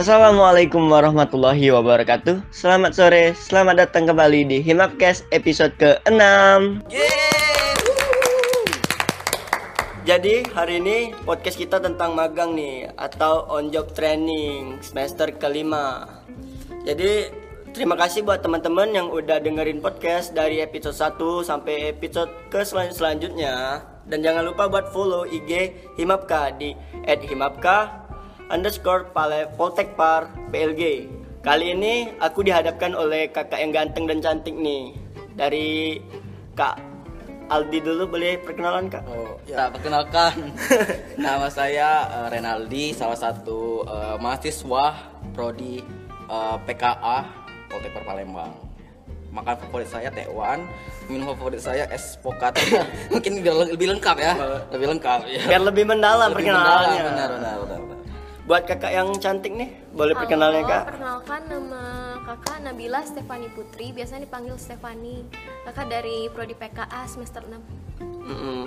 Assalamualaikum warahmatullahi wabarakatuh. Selamat sore, selamat datang kembali di Himapcast episode ke-6 Jadi hari ini podcast kita tentang magang nih Atau on job training semester kelima. Jadi terima kasih buat teman-teman yang udah dengerin podcast dari episode 1 sampai episode ke selan- selanjutnya. Dan jangan lupa buat follow IG Himapka di @himapka underscore Pale Poltekpar PLG. Kali ini aku dihadapkan oleh kakak yang ganteng dan cantik nih dari Kak Aldi dulu boleh perkenalan kak? Oh, ya. perkenalkan. Nama saya eh, Renaldi, salah satu eh, mahasiswa prodi eh, PKA Poltekper Palembang. Makan favorit saya tekwan, minum favorit saya es pokat. Mungkin biar lebih lengkap ya, lebih lengkap ya. Biar lebih mendalam Lebih perkenalannya. mendalam, benar, benar, benar, benar. Buat kakak yang cantik nih, boleh Halo, kak? Perkenalkan nama kakak Nabila Stefani Putri, biasanya dipanggil Stefani. Kakak dari prodi PKA semester 6. Mm-mm.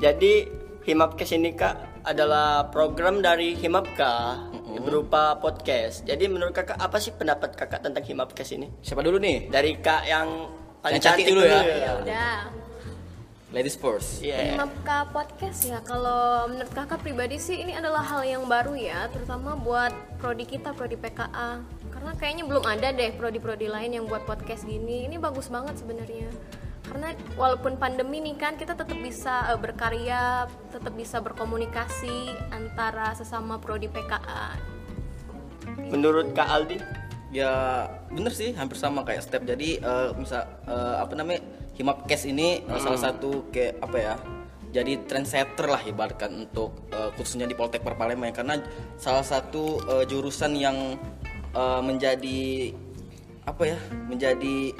Jadi Himapcast ini kak adalah program dari Himapka berupa podcast. Jadi menurut kakak apa sih pendapat kakak tentang Himapcast ini? Siapa dulu nih? Dari kak yang paling Yang cantik cantik, dulu ya. Ya udah. Ladies first. Iya. Mapka podcast ya. Kalau menurut kakak pribadi sih ini adalah hal yang baru ya, terutama buat prodi kita, prodi PKA. Karena kayaknya belum ada deh prodi-prodi lain yang buat podcast gini. Ini bagus banget sebenarnya. Karena walaupun pandemi nih kan kita tetap bisa eh, berkarya, tetap bisa berkomunikasi antara sesama prodi PKA. Menurut Kak Aldi? Ya bener sih hampir sama kayak step jadi eh, misal eh, apa namanya Himapcast ini eh, salah satu kayak apa ya jadi trendsetter lah ibaratkan untuk eh, khususnya di Poltek ya. karena salah satu eh, jurusan yang eh, menjadi apa ya menjadi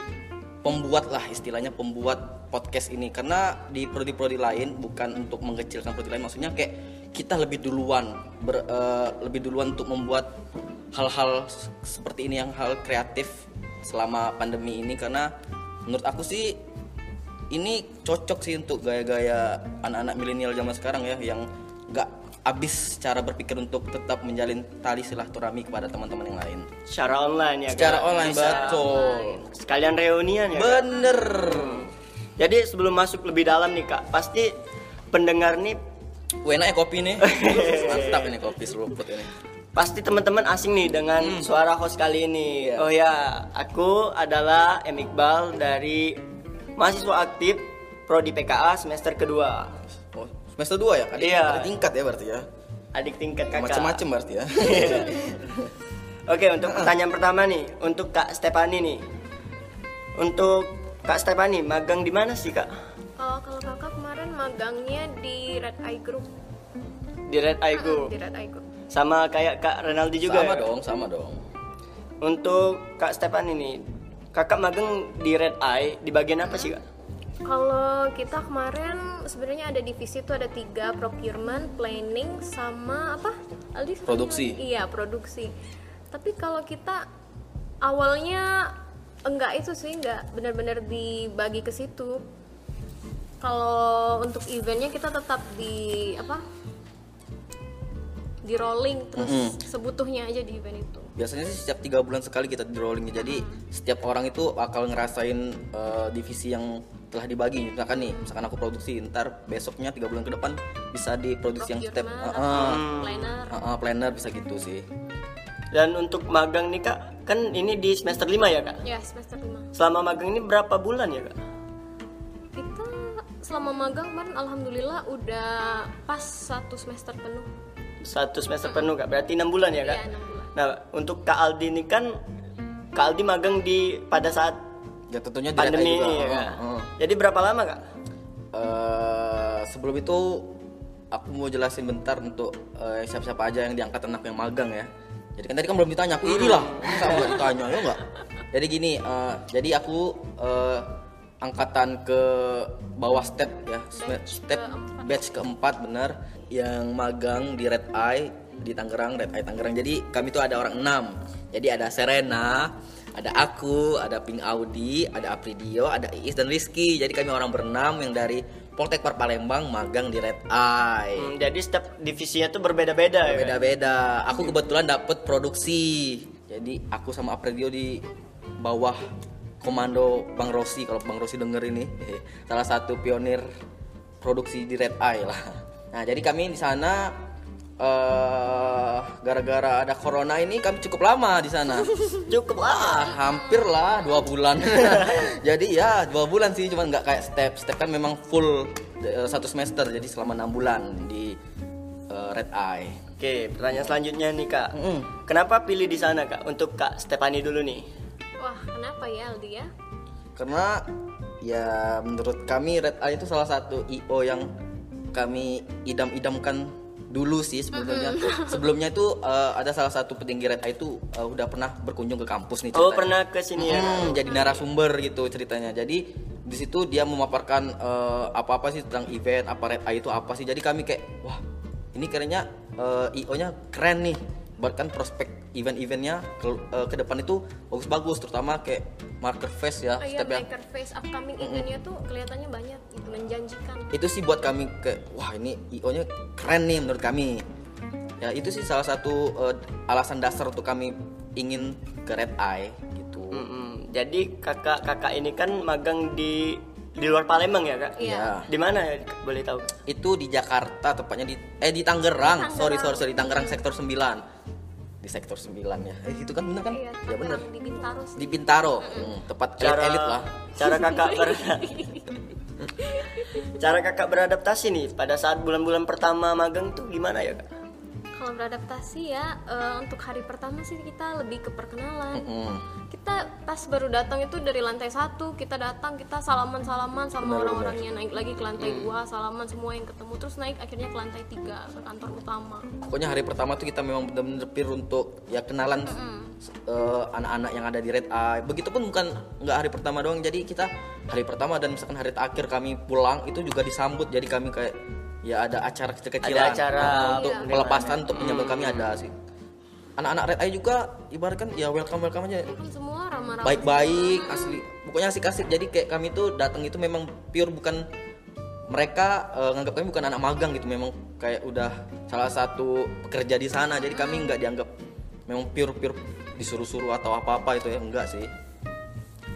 pembuat lah istilahnya pembuat podcast ini. Karena di prodi-prodi lain bukan untuk mengecilkan prodi lain maksudnya kayak kita lebih duluan ber- eh, lebih duluan untuk membuat hal-hal seperti ini yang hal kreatif selama pandemi ini. Karena menurut aku sih ini cocok sih untuk gaya-gaya anak-anak milenial zaman sekarang ya yang nggak habis cara berpikir untuk tetap menjalin tali silaturahmi kepada teman-teman yang lain Secara online ya secara Kak? online Bisa betul Sekalian reunian ya bener Jadi sebelum masuk lebih dalam nih Kak Pasti pendengar nih Wah, enaknya kopi nih mantap ini kopi seruput ini Pasti teman-teman asing nih dengan Hmm. suara host kali ini Iya. Oh ya Aku adalah M. Iqbal dari Mahasiswa aktif Prodi PKA semester kedua oh, semester 2 ya ada, Iya. ada tingkat ya berarti ya Adik tingkat kakak macam-macam berarti ya Oke, untuk pertanyaan pertama nih, untuk Kak Stefani nih. Untuk Kak Stefani, magang di mana sih Kak? Oh, kalau kakak kemarin magangnya di Red Eye Group. Di Red Eye Group. Di Red Eye Group. Sama kayak Kak Renaldi juga sama ya? dong sama dong Untuk Kak Stefani nih, Kakak magang di Red Eye di bagian apa sih Kak? Kalau kita kemarin sebenarnya ada divisi tuh ada tiga procurement, planning, sama apa? Aldi? Produksi. Iya produksi. Tapi kalau kita awalnya enggak itu sih enggak benar-benar dibagi ke situ. Kalau untuk eventnya kita tetap di apa? Di rolling terus sebutuhnya aja di event itu. Biasanya sih setiap tiga bulan sekali kita di rolling jadi setiap orang itu bakal ngerasain eh, divisi yang telah dibagi misalkan nih misalkan aku produksi ntar besoknya tiga bulan ke depan bisa di produksi yang step uh, atau planner. planner bisa gitu sih Dan untuk magang nih Kak, kan ini di semester 5 ya Kak? Ya, semester 5. Selama magang ini berapa bulan ya Kak? kita selama magang kemarin alhamdulillah udah pas satu semester penuh Satu semester penuh Kak, berarti 6 bulan ya Kak? Iya, enam bulan. Nah, untuk Kak Aldi ini kan Kak Aldi magang di pada saat ya tentunya di pandemi juga. ini ya Uh, uh. Jadi berapa lama Kak? Eh, sebelum itu aku mau jelasin bentar untuk eh, siapa-siapa aja yang diangkat anak yang magang ya. Jadi kan tadi kan belum ditanya, aku iri lah. Masa nggak ditanya ya enggak? Jadi gini, eh, jadi aku eh, angkatan ke bawah step ya, step batch keempat bener yang magang di Red Eye di Tangerang, Red Eye Tangerang. Jadi kami tuh ada orang enam. Jadi ada Serena, ada aku, ada Pink Audi, ada Apridio, ada Iis dan Rizky. Jadi kami orang berenam yang dari Poltek Par Palembang magang di Red Eye. Hmm, jadi setiap divisinya tuh berbeda-beda ya. Beda-beda. Aku kebetulan dapet produksi. Jadi aku sama Apredio di bawah komando Bang Rossi kalau Bang Rossi denger ini salah satu pionir produksi di Red Eye lah. Nah, jadi kami di sana eh gara-gara ada corona ini kami cukup lama di sana. Cukup lah. Ah, hampir lah dua bulan. jadi ya dua bulan sih, cuman nggak kayak step. Step kan memang full eh, satu semester, jadi selama enam bulan di eh, Red Eye. Oke, pertanyaan selanjutnya nih kak. Mm-mm. Kenapa pilih di sana kak? Untuk kak Stefani dulu nih. Wah, kenapa ya Aldi ya? Karena ya menurut kami Red Eye itu salah satu IO yang kami idam-idamkan dulu sih sebetulnya. Sebelumnya itu eh, ada salah satu petinggi Red Eye itu eh, udah pernah berkunjung ke kampus nih Oh ceritanya. pernah ke sini ya? Hmm, jadi narasumber gitu ceritanya. Jadi di situ dia memaparkan eh, apa-apa sih tentang event, apa Red Eye itu apa sih. Jadi kami kayak wah, ini kayaknya eh, IO-nya keren nih. Bahkan prospek event-eventnya ke, eh, ke depan itu bagus-bagus terutama kayak marker face ya, Oh iya, step ya. Maker Face upcoming eventnya tuh kelihatannya banyak, gitu, menjanjikan. Itu sih buat kami kayak wah ini IO-nya keren nih menurut kami. Ya itu sih salah satu eh, alasan dasar untuk kami ingin ke Red Eye gitu. Mm-mm. Jadi kakak-kakak ini kan magang di di luar Palembang ya kak? Iya. Di mana ya boleh tahu? itu di Jakarta tepatnya di eh di Tangerang sorry sorry sorry di Tangerang sektor 9 di sektor 9 ya eh, itu kan bener kan Iya, ya bener di Bintaro sih. di Bintaro Hmm, tepat elit Cara elit lah cara kakak ber cara kakak beradaptasi nih pada saat bulan-bulan pertama magang tuh gimana ya kak? Kalau beradaptasi ya eh, untuk hari pertama sih kita lebih ke perkenalan. Hmm. Kita pas baru datang itu dari lantai satu kita datang kita salaman salaman sama orang-orangnya. Naik lagi ke lantai dua salaman semua yang ketemu. Terus naik akhirnya ke lantai tiga ke kantor utama. pokoknya hari pertama tuh kita memang bener-bener pure untuk ya kenalan eh, anak-anak yang ada di Red Eye. Begitupun bukan nggak hari pertama doang. Jadi kita hari pertama dan misalkan hari terakhir kami pulang itu juga disambut. Jadi kami kayak ya ada acara kecil-kecilan. Ada acara Eh, untuk Iya. pelepasan untuk penyambut kami ada sih anak-anak Red Eye juga ibaratkan ya welcome welcome aja. Kan semua ramah-ramah. baik-baik asli. Pokoknya asik-asik. Jadi kayak kami tuh datang itu memang pure bukan mereka eh, nganggap kami bukan anak magang gitu. Memang kayak udah salah satu pekerja di sana. Jadi kami nggak dianggap memang pure pure disuruh-suruh atau apa-apa itu ya enggak sih.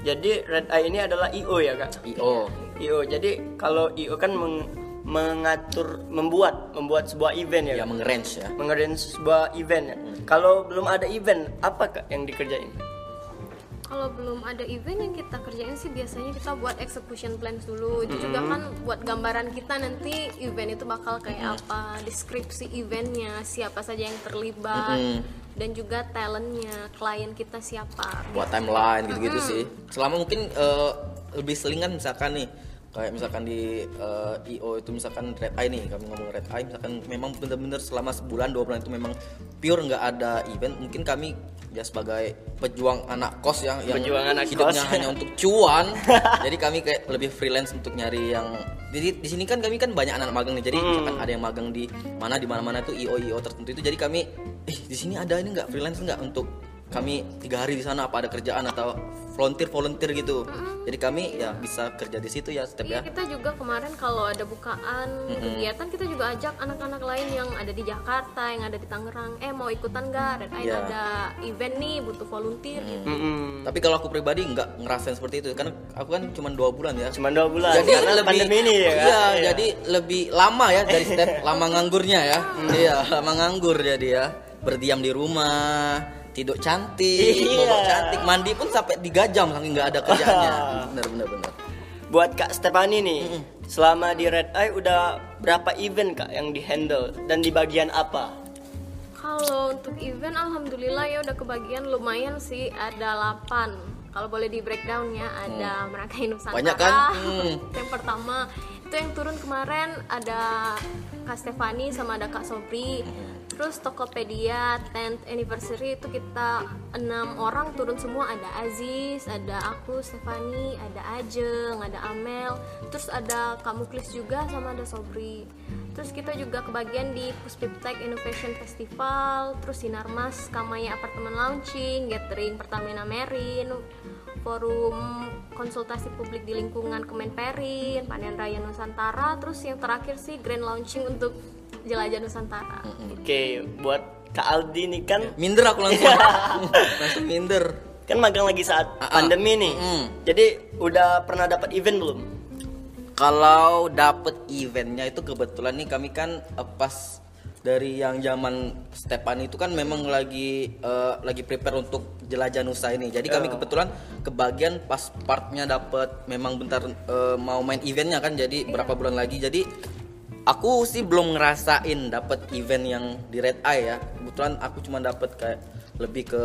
Jadi Red Eye ini adalah IO ya kak? io IO. Jadi kalau IO kan meng- mengatur, membuat, membuat sebuah event ya. ya mengerange ya Mengerjain sebuah event ya. Kalau belum ada event, apa kak yang dikerjain? Kalau belum ada event yang kita kerjain sih biasanya kita buat execution plans dulu. Itu juga kan buat gambaran kita nanti event itu bakal kayak apa, deskripsi eventnya, siapa saja yang terlibat, dan juga talentnya, klien kita siapa. buat timeline gitu-gitu sih selama mungkin eh, lebih sering kan misalkan nih kayak misalkan di eh, IO itu misalkan Red Eye nih kami ngomong Red Eye misalkan memang bener-bener selama sebulan dua bulan itu memang pure nggak ada event mungkin kami ya sebagai pejuang anak kos yang yang Pejuang anak hidupnya kos. hanya untuk cuan jadi kami kayak lebih freelance untuk nyari yang jadi di sini kan kami kan banyak anak magang nih jadi misalkan ada yang magang di mana di mana mana tuh IO IO tertentu itu jadi kami eh di sini ada ini nggak freelance nggak untuk kami tiga hari di sana apa ada kerjaan atau volunteer volunteer gitu jadi kami ya bisa kerja di situ ya step Iya ya kita juga kemarin kalau ada bukaan kegiatan kita juga ajak anak-anak lain yang ada di Jakarta, yang ada di Tangerang, eh mau ikutan nggak? Red Eye Iya. ada event nih butuh volunteer gitu. Mm-mm. tapi kalau aku pribadi nggak ngerasain seperti itu karena aku kan cuma dua bulan ya Cuma dua bulan. jadi karena lebih pandemi ini ya. Kak? iya, jadi lebih lama ya dari step lama nganggurnya ya iya lama nganggur jadi ya berdiam di rumah tidur cantik Iya. bobok cantik mandi pun sampai tiga jam saking nggak ada kerjaannya bener bener bener Buat Kak Stefani nih, selama di Red Eye udah berapa event Kak yang dihandle dan di bagian apa? Kalau untuk event alhamdulillah ya udah kebagian lumayan sih ada 8 kalau boleh di breakdown ya ada Merangkai Nusantara Hmm. Banyak kan? Hmm. yang pertama itu yang turun kemarin ada Kak Stefani sama ada Kak Sobri Hmm. Terus Tokopedia 10th anniversary itu kita enam orang turun semua. Ada Aziz ada aku Stefani ada Ajeng ada Amel. Terus ada Kak Muklis juga sama ada Sobri. Terus kita juga kebagian di Puspiptek Innovation Festival. Terus Sinarmas Kamaya Apartemen Launching Gathering Pertamina Marine forum konsultasi publik di lingkungan Kemenperin, Panen Raya Nusantara, terus yang terakhir sih grand launching untuk jelajah Nusantara. Oke, buat Kak Aldi nih kan Minder aku langsung. langsung minder. kan magang lagi saat Ah, ah. pandemi nih. Mm. Jadi udah pernah dapat event belum? Kalau dapet eventnya itu kebetulan nih kami kan eh, pas dari yang zaman Stepan itu kan memang lagi eh, lagi prepare untuk jelajah Nusa ini. Jadi kami kebetulan kebagian pas partnya dapet memang bentar eh, mau main eventnya kan. Jadi berapa bulan lagi. Jadi aku sih belum ngerasain dapet event yang di Red Eye ya. Kebetulan aku cuma dapet kayak lebih ke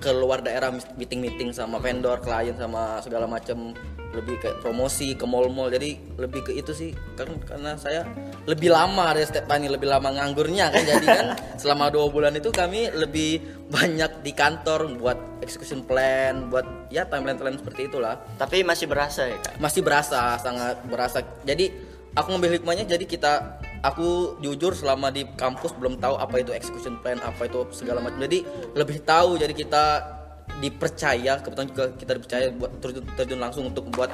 keluar daerah meeting meeting sama vendor klien sama segala macam lebih kayak promosi ke mall-mall. Jadi lebih ke itu sih. Kan karena saya lebih lama dari Stepani lebih lama nganggurnya kan. Jadi kan selama dua bulan itu kami lebih banyak di kantor buat execution plan buat ya timeline timeline seperti itulah. Tapi masih berasa ya, Kak? masih berasa sangat berasa. Jadi aku ngambil hikmahnya jadi kita aku jujur selama di kampus belum tahu apa itu execution plan apa itu segala macam. Jadi lebih tahu jadi kita dipercaya kebetulan juga kita dipercaya buat terjun, terjun langsung untuk membuat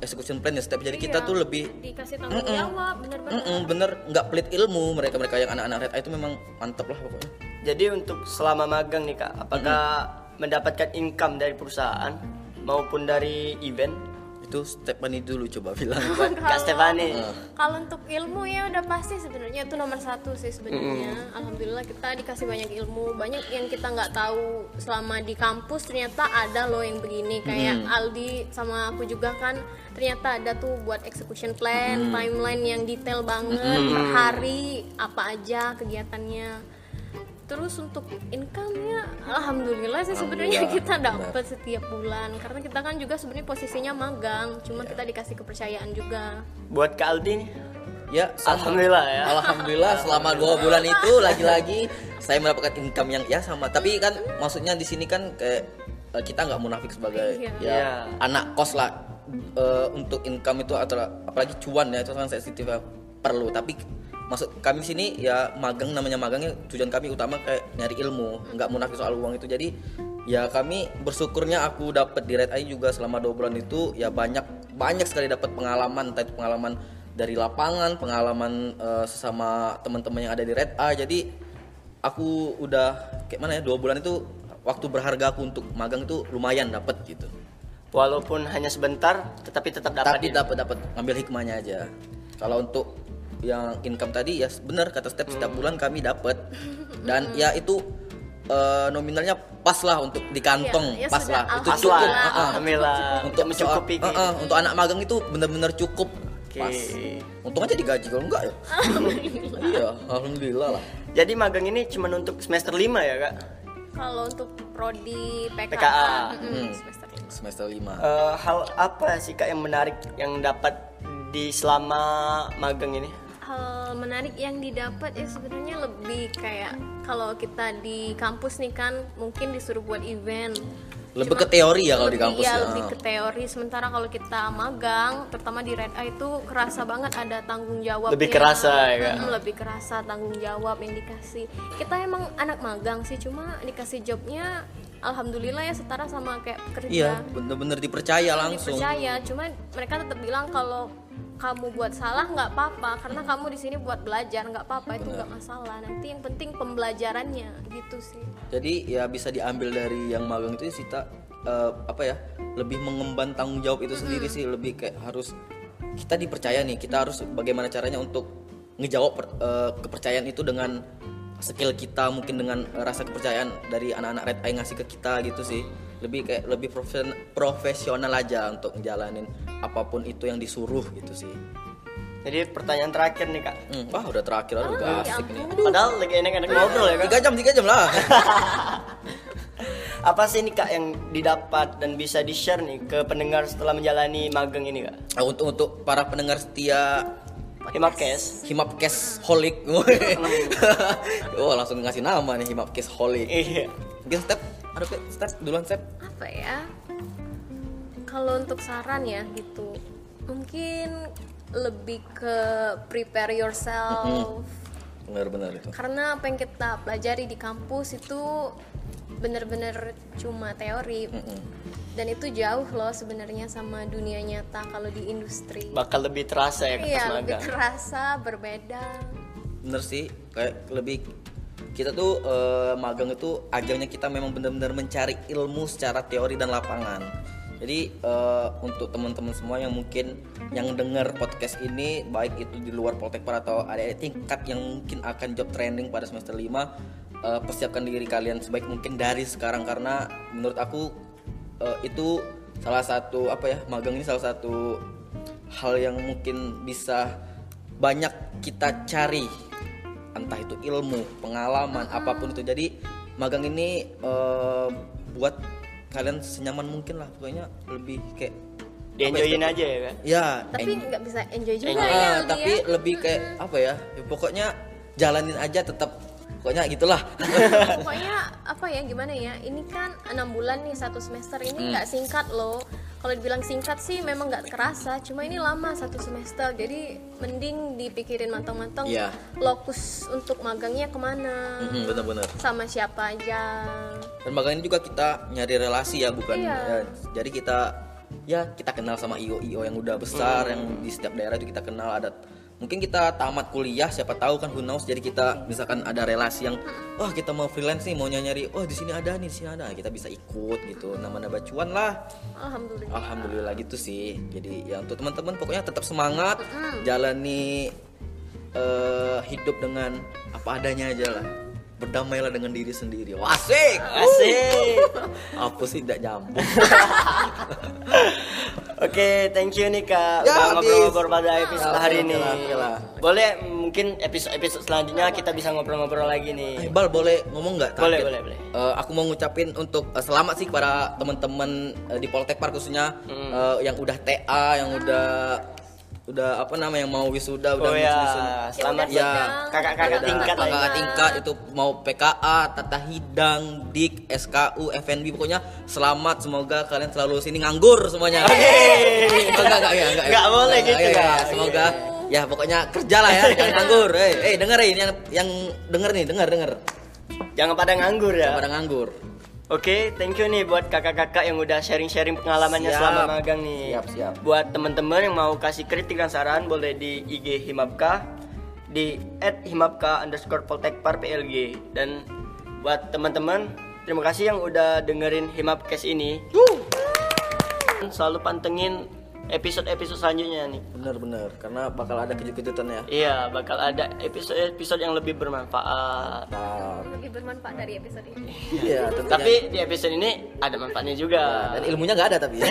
execution plan ya step jadi kita Iya, tuh lebih dikasih tanggung jawab, bener-bener. Mm-mm, bener nggak pelit ilmu mereka mereka yang anak-anak red itu memang mantep lah pokoknya. Jadi untuk selama magang nih Kak, apakah mendapatkan income dari perusahaan maupun dari event? Itu Stephanie dulu coba bilang Kak Stefani. Kalau untuk ilmu ya udah pasti sebenarnya itu nomor satu sih sebenarnya. Alhamdulillah kita dikasih banyak ilmu, banyak yang kita nggak tahu selama di kampus ternyata ada loh yang begini kayak Aldi sama aku juga kan ternyata ada tuh buat execution plan, timeline yang detail banget per hari apa aja kegiatannya. Terus untuk income-nya alhamdulillah sih sebenarnya kita dapat setiap bulan karena kita kan juga sebenarnya posisinya magang, cuma kita dikasih kepercayaan juga. Buat Kak Aldi nih, ya sama. Alhamdulillah ya. Alhamdulillah selama dua bulan itu lagi-lagi saya mendapatkan income yang ya sama. Tapi kan maksudnya di sini kan kayak eh, kita nggak munafik sebagai Iya. ya Iya. anak kos lah Eh, untuk income itu atau apalagi cuan ya itu sangat sensitif ya, perlu. Tapi maksud kami sini ya magang namanya magangnya tujuan kami utama kayak nyari ilmu nggak munafik soal uang itu. Jadi ya kami bersyukurnya aku dapat di Red Eye juga selama dua bulan itu ya banyak banyak sekali dapat pengalaman entah itu pengalaman dari lapangan pengalaman eh, sesama teman-teman yang ada di Red Eye. Jadi aku udah kayak mana ya dua bulan itu waktu berharga aku untuk magang itu lumayan dapat gitu. Walaupun hanya sebentar, tetapi tetap dapat. tapi dapat dapat ngambil hikmahnya aja. Kalau untuk yang income tadi ya benar kata step setiap bulan kami dapat dan ya itu eh, nominalnya pas lah untuk di kantong Ya, ya pas sudah, lah itu cukup lah, ah, ah. Alhamdulillah. untuk mencukupi. ah, ah, untuk anak magang itu benar-benar cukup Oke. pas untung aja digaji kalau enggak ya iya alhamdulillah lah Jadi magang ini cuma untuk semester 5 ya, Kak? Kalau untuk prodi PKA, PKA. mm-mm, semester lima. semester 5 Eh, hal apa sih Kak yang menarik yang dapat di selama magang ini? Hal menarik yang didapat ya sebenarnya lebih kayak kalau kita di kampus nih kan mungkin disuruh buat event. lebih ke teori ya kalau di kampus iya, ya lebih ke teori. Sementara kalau kita magang, terutama di Red Eye itu kerasa banget ada tanggung jawab. Lebih kerasa ya, Kak? lebih kerasa tanggung jawab yang dikasih. Kita emang anak magang sih, cuma dikasih jobnya alhamdulillah ya setara sama kayak kerja. iya bener-bener dipercaya langsung dipercaya cuma mereka tetap bilang kalau kamu buat salah nggak apa-apa karena kamu di sini buat belajar nggak apa-apa itu nggak masalah. Nanti yang penting pembelajarannya gitu sih. Jadi ya bisa diambil dari yang magang itu sih tak eh, apa ya lebih mengemban tanggung jawab itu sendiri sih lebih kayak harus kita dipercaya nih kita harus bagaimana caranya untuk ngejawab per- eh, kepercayaan itu dengan skill kita mungkin dengan eh, rasa kepercayaan dari anak-anak Red Eye ngasih ke kita gitu sih. Lebih kayak lebih profesion- profesional aja untuk ngejalanin apa pun itu yang disuruh gitu sih Jadi pertanyaan terakhir nih Kak. Hmm, wah udah terakhir aduh udah asik nih Padahal lagi enak-enak ngobrol ya Kak. tiga jam tiga jam lah Apa sih nih Kak yang didapat dan bisa di-share nih ke pendengar setelah menjalani magang ini Kak? Nah, untuk untuk para pendengar setia Himapkes. Himapkes Holic. oh, langsung ngasih nama nih Himapkes Holic. Iya. Mungkin step, ada step, step duluan step. apa ya kalau untuk saran ya gitu. Mungkin lebih ke prepare yourself. Benar-benar itu. karena apa yang kita pelajari di kampus itu bener-bener cuma teori. Dan itu jauh loh sebenarnya sama dunia nyata kalau di industri. Bakal lebih terasa ya iya lebih magang terasa berbeda. Bener sih kayak lebih kita tuh eh, magang itu ajangnya kita memang benar-benar mencari ilmu secara teori dan lapangan jadi eh, untuk teman-teman semua yang mungkin yang dengar podcast ini baik itu di luar Poltekpar atau ada tingkat yang mungkin akan job training pada semester 5 eh, persiapkan diri kalian sebaik mungkin dari sekarang. Karena menurut aku eh, itu salah satu apa ya magang ini salah satu hal yang mungkin bisa banyak kita cari. Entah itu ilmu pengalaman apa pun itu. Jadi magang ini eh, buat kalian senyaman mungkin lah pokoknya lebih kayak di enjoyin aja ya kan Iya. ya tapi nggak bisa enjoy juga Ah, ya Aldi tapi ya. lebih kayak apa ya, ya pokoknya jalanin aja tetap pokoknya gitulah pokoknya apa ya gimana ya ini kan enam bulan nih satu semester Hmm. ini nggak singkat loh kalau dibilang singkat sih memang nggak kerasa cuma ini lama satu semester jadi mending dipikirin matang-matang Iya. lokus untuk magangnya ke mana Mhm, bener-bener sama siapa aja dan magang ini juga kita nyari relasi ya bukan Iya. ya, jadi kita ya kita kenal sama io io yang udah besar yang di setiap daerah itu kita kenal ada mungkin kita tamat kuliah siapa tahu kan who knows jadi kita misalkan ada relasi yang wah kita mau freelance nih mau nyari oh di sini ada nih di sini ada. Kita bisa ikut gitu nama-nama cuan lah. Alhamdulillah. Alhamdulillah gitu sih. Jadi ya untuk teman-teman pokoknya tetap semangat jalani eh, hidup dengan apa adanya aja lah berdamailah dengan diri sendiri Wah, asik asik apa sih tidak nyambung Oke, thank you nih kak Ya, ngobrol-ngobrol pada episode Ya, hari ini. Boleh mungkin episode-episode selanjutnya kita bisa ngobrol-ngobrol lagi Eh, nih. Bal boleh ngomong nggak? Boleh, boleh, boleh. Eh, aku mau ngucapin untuk eh, selamat sih kepada teman-teman eh, di Poltekpar khususnya Hmm. eh, yang udah TA, yang udah udah apa namanya yang mau wisuda udah Oh ya, wisuda. selamat ya kakak-kakak tingkat kakak ya. tingkat itu mau PKA, tata hidang, dik, SKU, FNB pokoknya selamat semoga kalian selalu sini nganggur semuanya. Hey. enggak, enggak, enggak, ya, enggak, ya. Nggak boleh Enggak, gitu, ya, ya. Semoga ya pokoknya kerja lah ya, jangan nganggur. Eh, eh dengerin yang yang denger nih, denger, denger. Jangan pada nganggur ya. Jangan pada nganggur. Oke, thank you nih buat kakak-kakak yang udah sharing-sharing pengalamannya Siap. selama magang nih. Siap, siap. Buat teman-teman yang mau kasih kritik dan saran boleh di IG Himapka di @himapka underscore poltekpar PLG dan buat teman-teman terima kasih yang udah dengerin Himapcast ini. Selalu pantengin episode-episode selanjutnya nih. Bener-bener, karena bakal ada kejut-kejutan ya. Iya, bakal ada episode-episode yang lebih bermanfaat. Nah, lebih bermanfaat dari episode ini iya, tentunya. Tapi di episode ini ada manfaatnya juga. dan ilmunya nggak ada tapi.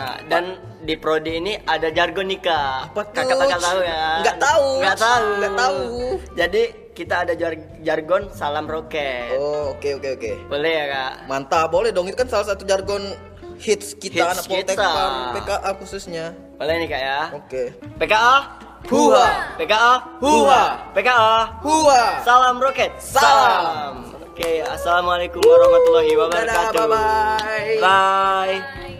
Nah, dan di prodi ini ada jargon nikah. Apa tuh? Kakak kakak tahu ya? Nggak tahu. Nggak tahu. Nggak tahu. Jadi kita ada jar- jargon salam roket. Oh, oke oke oke. Boleh ya kak? Mantap, boleh dong. Itu kan salah satu jargon hits kita Hits anak Poltek. PKA khususnya. Boleh nih kak ya? Oke. PKA. Huha. PKA. Huha. PKA. Hua. Salam roket. Salam. Oke, assalamualaikum warahmatullahi wabarakatuh. Dadah, bye-bye. Bye. Bye.